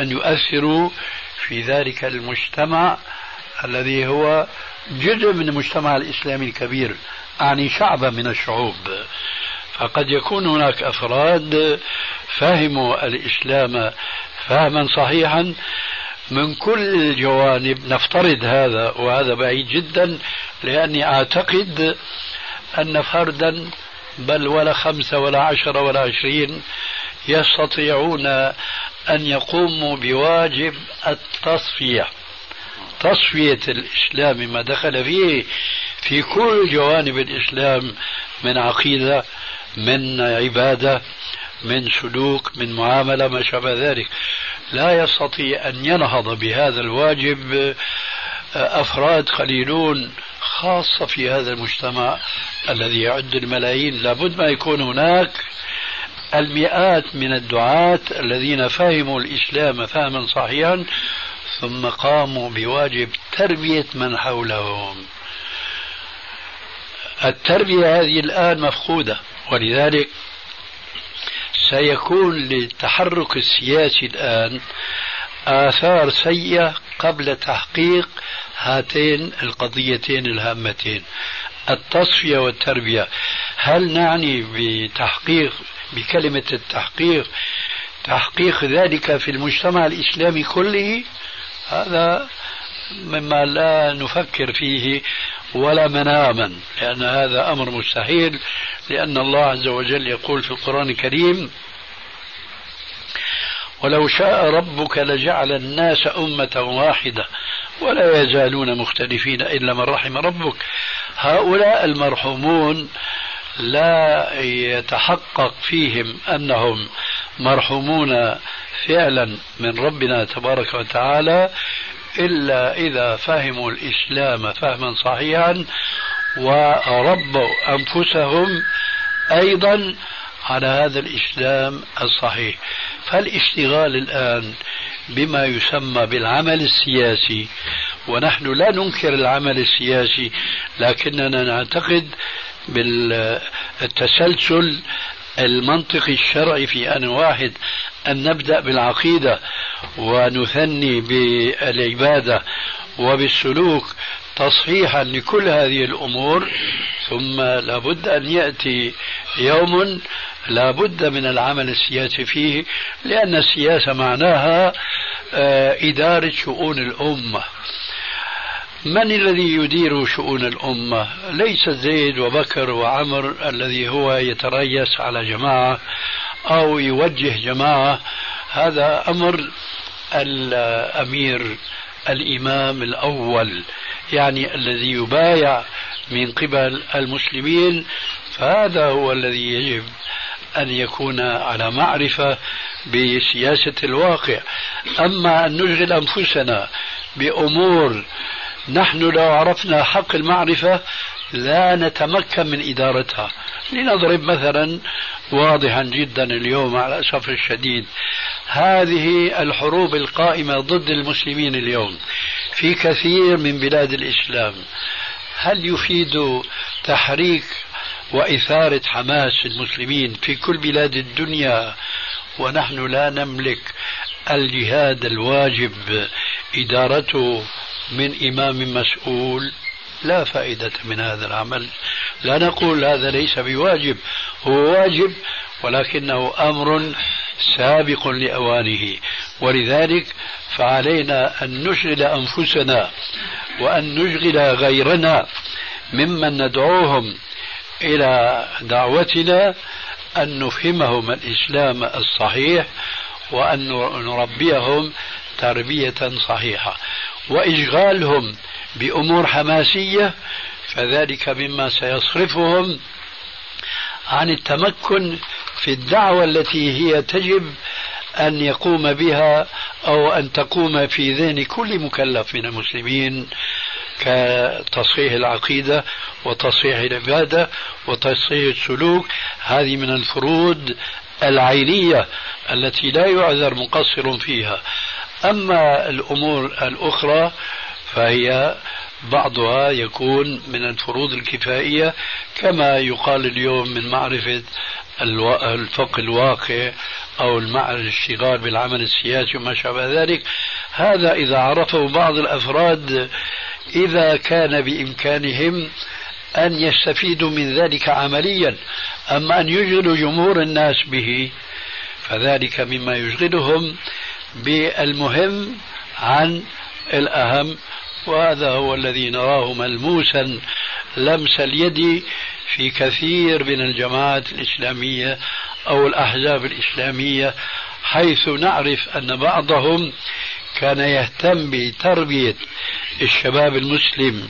أن يؤثروا في ذلك المجتمع الذي هو جزء من المجتمع الإسلامي الكبير أعني شعبا من الشعوب. فقد يكون هناك أفراد فهموا الإسلام فهما صحيحا من كل الجوانب نفترض هذا وهذا بعيد جدا لأني أعتقد أن فردا بل ولا خمسة ولا عشرة ولا عشرين يستطيعون أن يقوموا بواجب التصفية. تصفية الإسلام ما دخل فيه في كل جوانب الإسلام من عقيدة من عبادة من سلوك من معاملة ما شابه ذلك. لا يستطيع أن ينهض بهذا الواجب أفراد قليلون خاصة في هذا المجتمع الذي يعد الملايين. لابد ما يكون هناك المئات من الدعاة الذين فهموا الإسلام فهما صحيحا ثم قاموا بواجب تربية من حولهم. التربية هذه الآن مفقودة ولذلك سيكون للتحرك السياسي الآن آثار سيئة قبل تحقيق هاتين القضيتين الهامتين التصفية والتربية. هل نعني بتحقيق بكلمة التحقيق تحقيق ذلك في المجتمع الإسلامي كله؟ هذا مما لا نفكر فيه ولا مناما لأن هذا أمر مستحيل لأن الله عز وجل يقول في القرآن الكريم ولو شاء ربك لجعل الناس أمة واحدة ولا يزالون مختلفين إلا من رحم ربك. هؤلاء المرحومون لا يتحقق فيهم أنهم مرحومون فعلا من ربنا تبارك وتعالى إلا إذا فهموا الإسلام فهما صحيحا وربوا أنفسهم أيضا على هذا الإسلام الصحيح. فالاشتغال الآن بما يسمى بالعمل السياسي ونحن لا ننكر العمل السياسي لكننا نعتقد بالتسلسل المنطقي الشرعي في أن واحد أن نبدأ بالعقيدة ونثني بالعبادة وبالسلوك تصحيحا لكل هذه الأمور ثم لابد أن يأتي يوم لابد من العمل السياسي فيه لأن السياسة معناها آه، إدارة شؤون الأمة. من الذي يدير شؤون الأمة؟ ليس زيد وبكر وعمر الذي هو يتريس على جماعة أو يوجه جماعة. هذا أمر الأمير الإمام الأول يعني الذي يبايع من قبل المسلمين. فهذا هو الذي يجب أن يكون على معرفة بسياسة الواقع. أما أن نشغل أنفسنا بأمور نحن لو عرفنا حق المعرفة لا نتمكن من إدارتها. لنضرب مثلا واضحا جدا اليوم على الأسف الشديد. هذه الحروب القائمة ضد المسلمين اليوم في كثير من بلاد الإسلام. هل يفيد تحريك وإثارة حماس المسلمين في كل بلاد الدنيا؟ ونحن لا نملك الجهاد الواجب. إدارته من إمام مسؤول لا فائدة من هذا العمل. لا نقول هذا ليس بواجب هو واجب ولكنه أمر سابق لأوانه. ولذلك فعلينا أن نشغل أنفسنا وأن نشغل غيرنا ممن ندعوهم إلى دعوتنا أن نفهمهم الإسلام الصحيح وأن نربيهم تربية صحيحة. وإشغالهم بأمور حماسية فذلك مما سيصرفهم عن التمكن في الدعوة التي هي تجب أن يقوم بها أو أن تقوم في ذهن كل مكلف من المسلمين كتصحيح العقيدة وتصحيح العبادة وتصحيح السلوك. هذه من الفروض العينية التي لا يعذر مقصر فيها. أما الأمور الأخرى فهي بعضها يكون من الفروض الكفائية كما يقال اليوم من معرفة الفقه الواقع أو الاشتغال بالعمل السياسي وما شابه ذلك. هذا إذا عرفه بعض الأفراد إذا كان بإمكانهم أن يستفيدوا من ذلك عمليا أما أن يشغلوا جمهور الناس به فذلك مما يشغلهم بالمهم عن الأهم وهذا هو الذي نراه ملموسا لمس اليد في كثير من الجماعات الإسلامية أو الأحزاب الإسلامية حيث نعرف أن بعضهم كان يهتم بتربية الشباب المسلم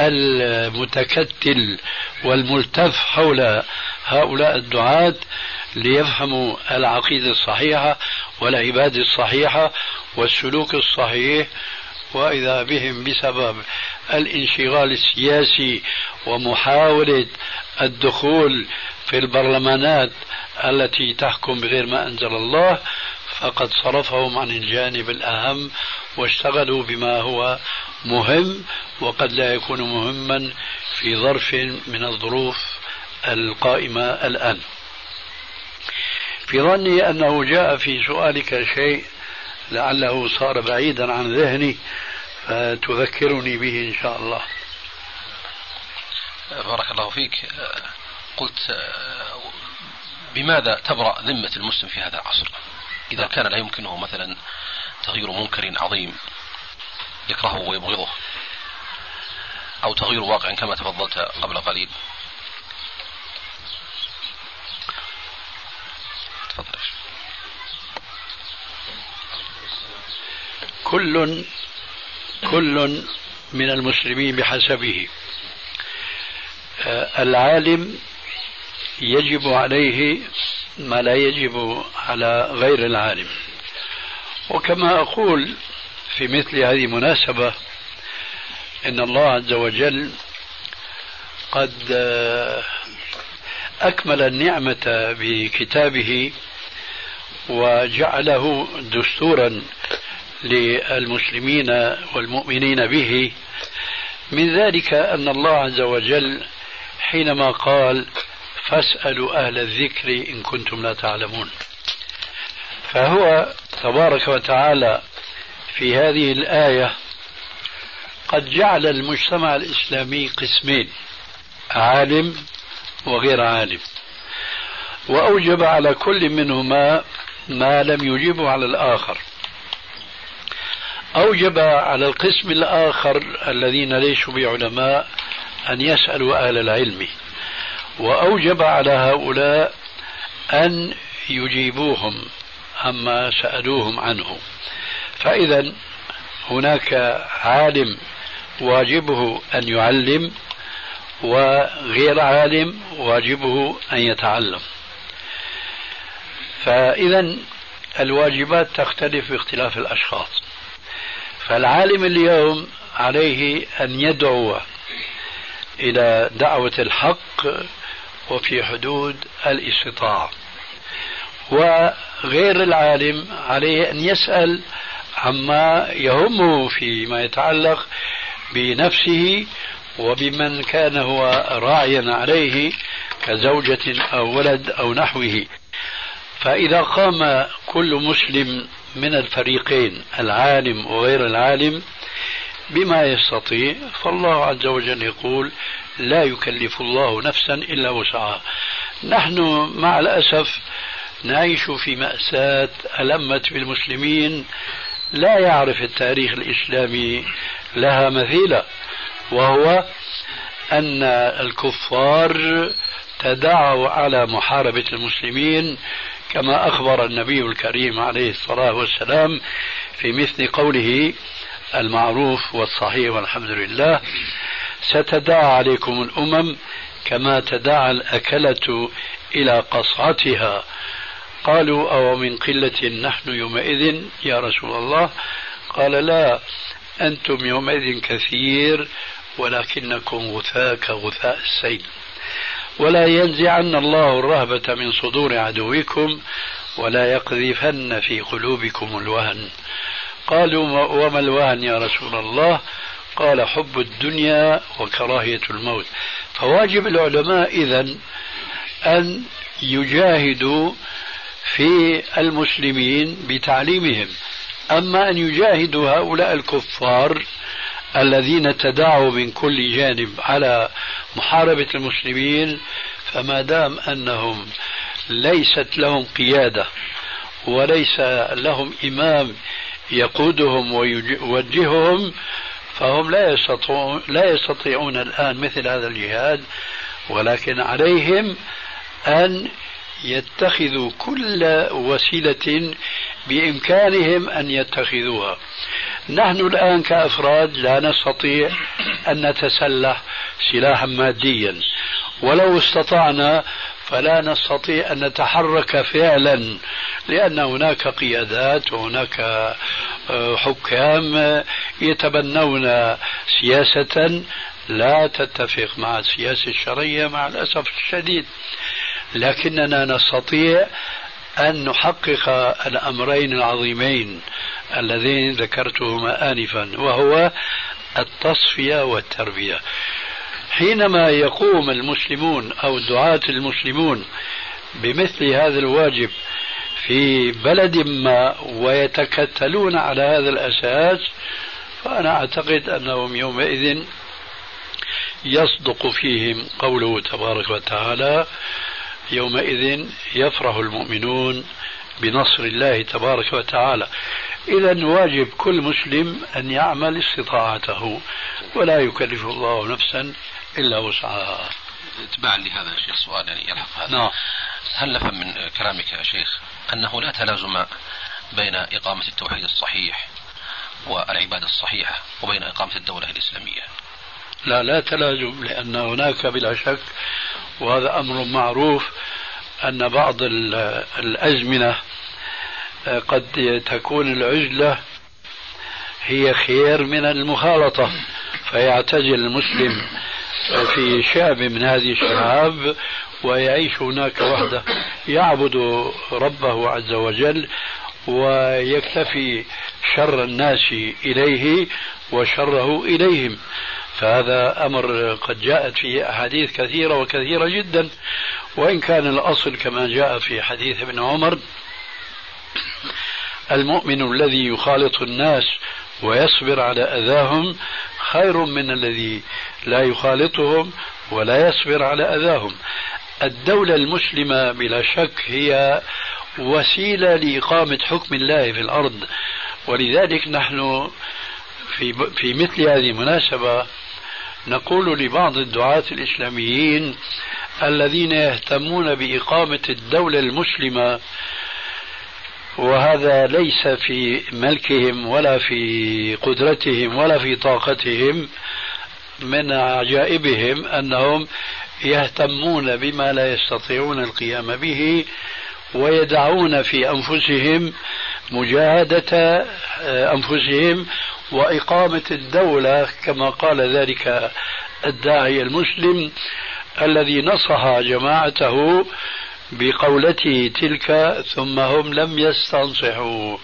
المتكتل والملتف حول هؤلاء الدعاة ليفهموا العقيدة الصحيحة والعبادة الصحيحة والسلوك الصحيح وإذا بهم بسبب الانشغال السياسي ومحاولة الدخول في البرلمانات التي تحكم بغير ما أنزل الله فقد صرفهم عن الجانب الأهم واشتغلوا بما هو مهم وقد لا يكون مهما في ظرف من الظروف القائمة الآن. في ظني أنه جاء في سؤالك شيء لعله صار بعيدا عن ذهني فتذكرني به إن شاء الله. بارك الله فيك. قلت بماذا تبرأ ذمة المسلم في هذا العصر؟ إذا كان لا يمكنه مثلا تغيير منكر عظيم يكرهه ويبغضه أو تغيير واقع كما تفضلت قبل قليل. تفضل. كل كل من المسلمين بحسبه. آه، العالم يجب عليه ما لا يجب على غير العالم. وكما أقول في مثل هذه المناسبة إن الله عز وجل قد آه، أكمل النعمة بكتابه وجعله دستورا للمسلمين والمؤمنين به. من ذلك أن الله عز وجل حينما قال فاسألوا أهل الذكر إن كنتم لا تعلمون. فهو تبارك وتعالى في هذه الآية قد جعل المجتمع الإسلامي قسمين عالم وغير عالم. وأوجب على كل منهما ما لم يجبه على الآخر. أوجب على القسم الآخر الذين ليسوا بعلماء أن يسألوا أهل العلم. وأوجب على هؤلاء أن يجيبوهم عما سألوهم عنه. فإذا هناك عالم واجبه أن يعلم وغير عالم واجبه أن يتعلم. فإذا الواجبات تختلف باختلاف الأشخاص. فالعالم اليوم عليه أن يدعو إلى دعوة الحق وفي حدود الاستطاعة. وغير العالم عليه أن يسأل عما يهمه فيما يتعلق بنفسه وبمن كان هو راعيا عليه كزوجة أو ولد أو نحوه. فإذا قام كل مسلم من الفريقين العالم وغير العالم بما يستطيع فالله عز وجل يقول لا يكلف الله نفسا إلا وسعها. نحن مع الأسف نعيش في مأساة ألمت بالمسلمين. لا يعرف التاريخ الإسلامي لها مثيلة وهو أن الكفار تداعوا على محاربة المسلمين كما أخبر النبي الكريم عليه الصلاة والسلام في مثل قوله المعروف والصحيح والحمد لله ستداعى عليكم الأمم كما تداعى الأكلة إلى قصعتها قالوا أو من قلة نحن يومئذ يا رسول الله؟ قال لا أنتم يومئذ كثير ولكنكم غثاء كغثاء السيل. ولا ينزعن الله الرهبة من صدور عدوكم ولا يقذفن في قلوبكم الوهن. قالوا وما الوهن يا رسول الله؟ قال حب الدنيا وكراهية الموت. فواجب العلماء إذا أن يجاهدوا في المسلمين بتعليمهم. أما أن يجاهدوا هؤلاء الكفار الذين تداعوا من كل جانب على محاربة المسلمين فما دام أنهم ليست لهم قيادة وليس لهم إمام يقودهم ويوجههم فهم لا يستطيعون لا يستطيعون الآن مثل هذا الجهاد ولكن عليهم أن يتخذوا كل وسيلة بإمكانهم أن يتخذوها. نحن الآن كأفراد لا نستطيع أن نتسلح سلاحا ماديا. ولو استطعنا فلا نستطيع أن نتحرك فعلا لأن هناك قيادات وهناك آه، حكام يتبنون سياسة لا تتفق مع السياسة الشرعية مع الأسف الشديد. لكننا نستطيع أن نحقق الأمرين العظيمين اللذين ذكرتهما آنفا وهو التصفية والتربية. حينما يقوم المسلمون أو دعاة المسلمون بمثل هذا الواجب في بلد ما ويتكتلون على هذا الأساس فأنا أعتقد أنهم يومئذ يصدق فيهم قوله تبارك وتعالى يومئذ يفرح المؤمنون بنصر الله تبارك وتعالى. إذا واجب كل مسلم أن يعمل استطاعته ولا يكلف الله نفسا إلا وسعها. اتباعا لهذا يا شيخ سؤال يعني يلحق هذا. نعم. هل نفهم من كلامك يا شيخ أنه لا تلازم بين إقامة التوحيد الصحيح والعبادة الصحيحة وبين إقامة الدولة الإسلامية؟ لا لا تلازم لأن هناك بلا شك وهذا أمر معروف أن بعض الأزمنة آه، قد تكون العزلة هي خير من المخالطة. فيعتزل المسلم في شعب من هذه الشعاب ويعيش هناك وحده. يعبد ربه عز وجل ويكتفي شر الناس إليه وشره إليهم. فهذا أمر قد جاءت فيه أحاديث كثيرة وكثيرة جدا وإن كان الأصل كما جاء في حديث ابن عمر المؤمن الذي يخالط الناس ويصبر على أذاهم خير من الذي لا يخالطهم ولا يصبر على أذاهم. الدولة المسلمة بلا شك هي وسيلة لإقامة حكم الله في الأرض ولذلك نحن في في مثل هذه المناسبة نقول لبعض الدعاة الإسلاميين الذين يهتمون بإقامة الدولة المسلمة وهذا ليس في ملكهم ولا في قدرتهم ولا في طاقتهم من عجائبهم أنهم يهتمون بما لا يستطيعون القيام به ويدعون في أنفسهم مجاهدة أنفسهم وإقامة الدولة كما قال ذلك الداعي المسلم الذي نصح جماعته بقولته تلك ثم هم لم يستنصحوا.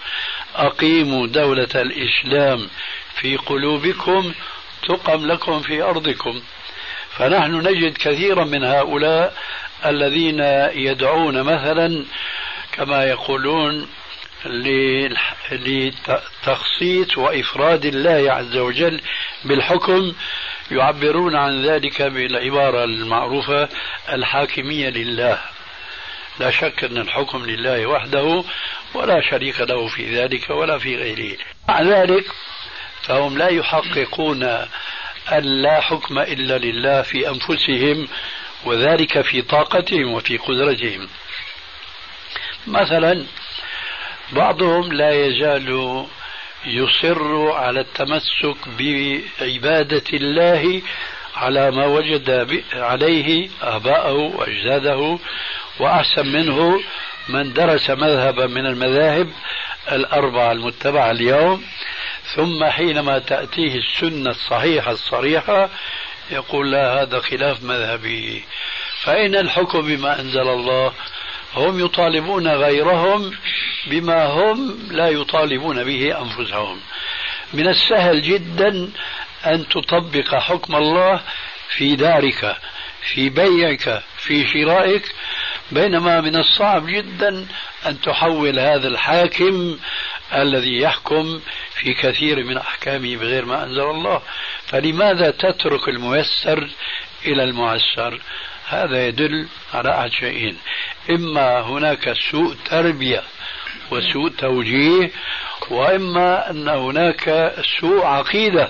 أقيموا دولة الإسلام في قلوبكم تقم لكم في أرضكم. فنحن نجد كثيرا من هؤلاء الذين يدعون مثلا كما يقولون لتخصيص وإفراد الله عز وجل بالحكم يعبرون عن ذلك بالعبارة المعروفة الحاكمية لله. لا شك أن الحكم لله وحده ولا شريك له في ذلك ولا في غيره. مع ذلك فهم لا يحققون أن لا حكم إلا لله في أنفسهم وذلك في طاقتهم وفي قدرتهم. مثلا بعضهم لا يزال يصر على التمسك بعبادة الله على ما وجد عليه آباءه وأجداده. وأحسن منه من درس مذهبا من المذاهب الأربعة المتبعة اليوم. ثم حينما تأتيه السنة الصحيحة الصريحة يقول لا هذا خلاف مذهبي. فأين الحكم بما أنزل الله هم يطالبون غيرهم بما هم لا يطالبون به أنفسهم. من السهل جدا أن تطبق حكم الله في دارك في بيعك في شرائك. بينما من الصعب جدا أن تحول هذا الحاكم الذي يحكم في كثير من أحكامه بغير ما أنزل الله. فلماذا تترك الميسر إلى المعسر هذا يدل على أحد شيئين. إما هناك سوء تربية وسوء توجيه وإما أن هناك سوء عقيدة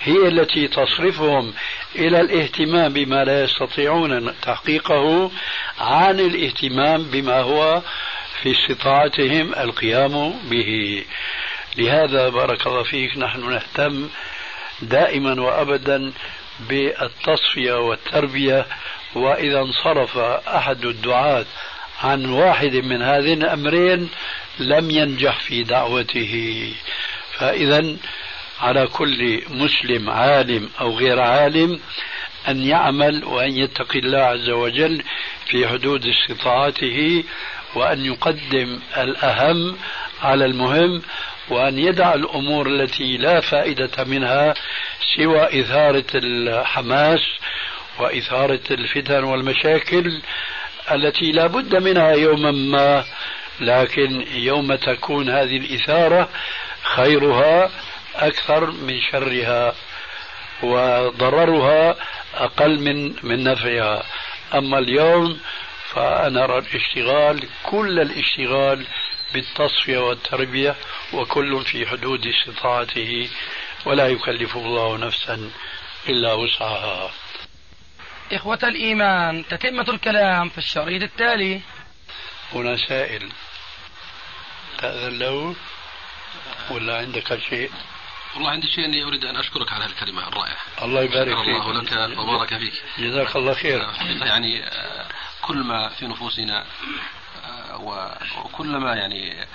هي التي تصرفهم إلى الاهتمام بما لا يستطيعون تحقيقه عن الاهتمام بما هو في استطاعتهم القيام به. لهذا بارك الله فيك. نحن نهتم دائما وابدا بالتصفية والتربية وإذا انصرف أحد الدعاة عن واحد من هذين الأمرين لم ينجح في دعوته. فإذا على كل مسلم عالم أو غير عالم أن يعمل وأن يتقي الله عز وجل في حدود استطاعته وأن يقدم الأهم على المهم وأن يدع الأمور التي لا فائدة منها سوى اثاره الحماس واثاره الفتن والمشاكل التي لا بد منها يوما ما. لكن يوم تكون هذه الإثارة خيرها أكثر من شرها وضررها أقل من من نفعها. أما اليوم فأنا أرى الاشتغال كل الاشتغال بالتصفية والتربية وكل في حدود استطاعته ولا يكلف الله نفسا إلا وسعها. إخوة الإيمان تتمة الكلام في الشريط التالي. هنا سائل. تأذن له ولا عندك شيء؟ والله عندي شيء أني أريد أن أشكرك على الكلمة الرائعة. الله يبارك فيك الله لك وبارك فيك. جزاك الله خير. يعني آه، كل ما في نفوسنا آه، وكل ما يعني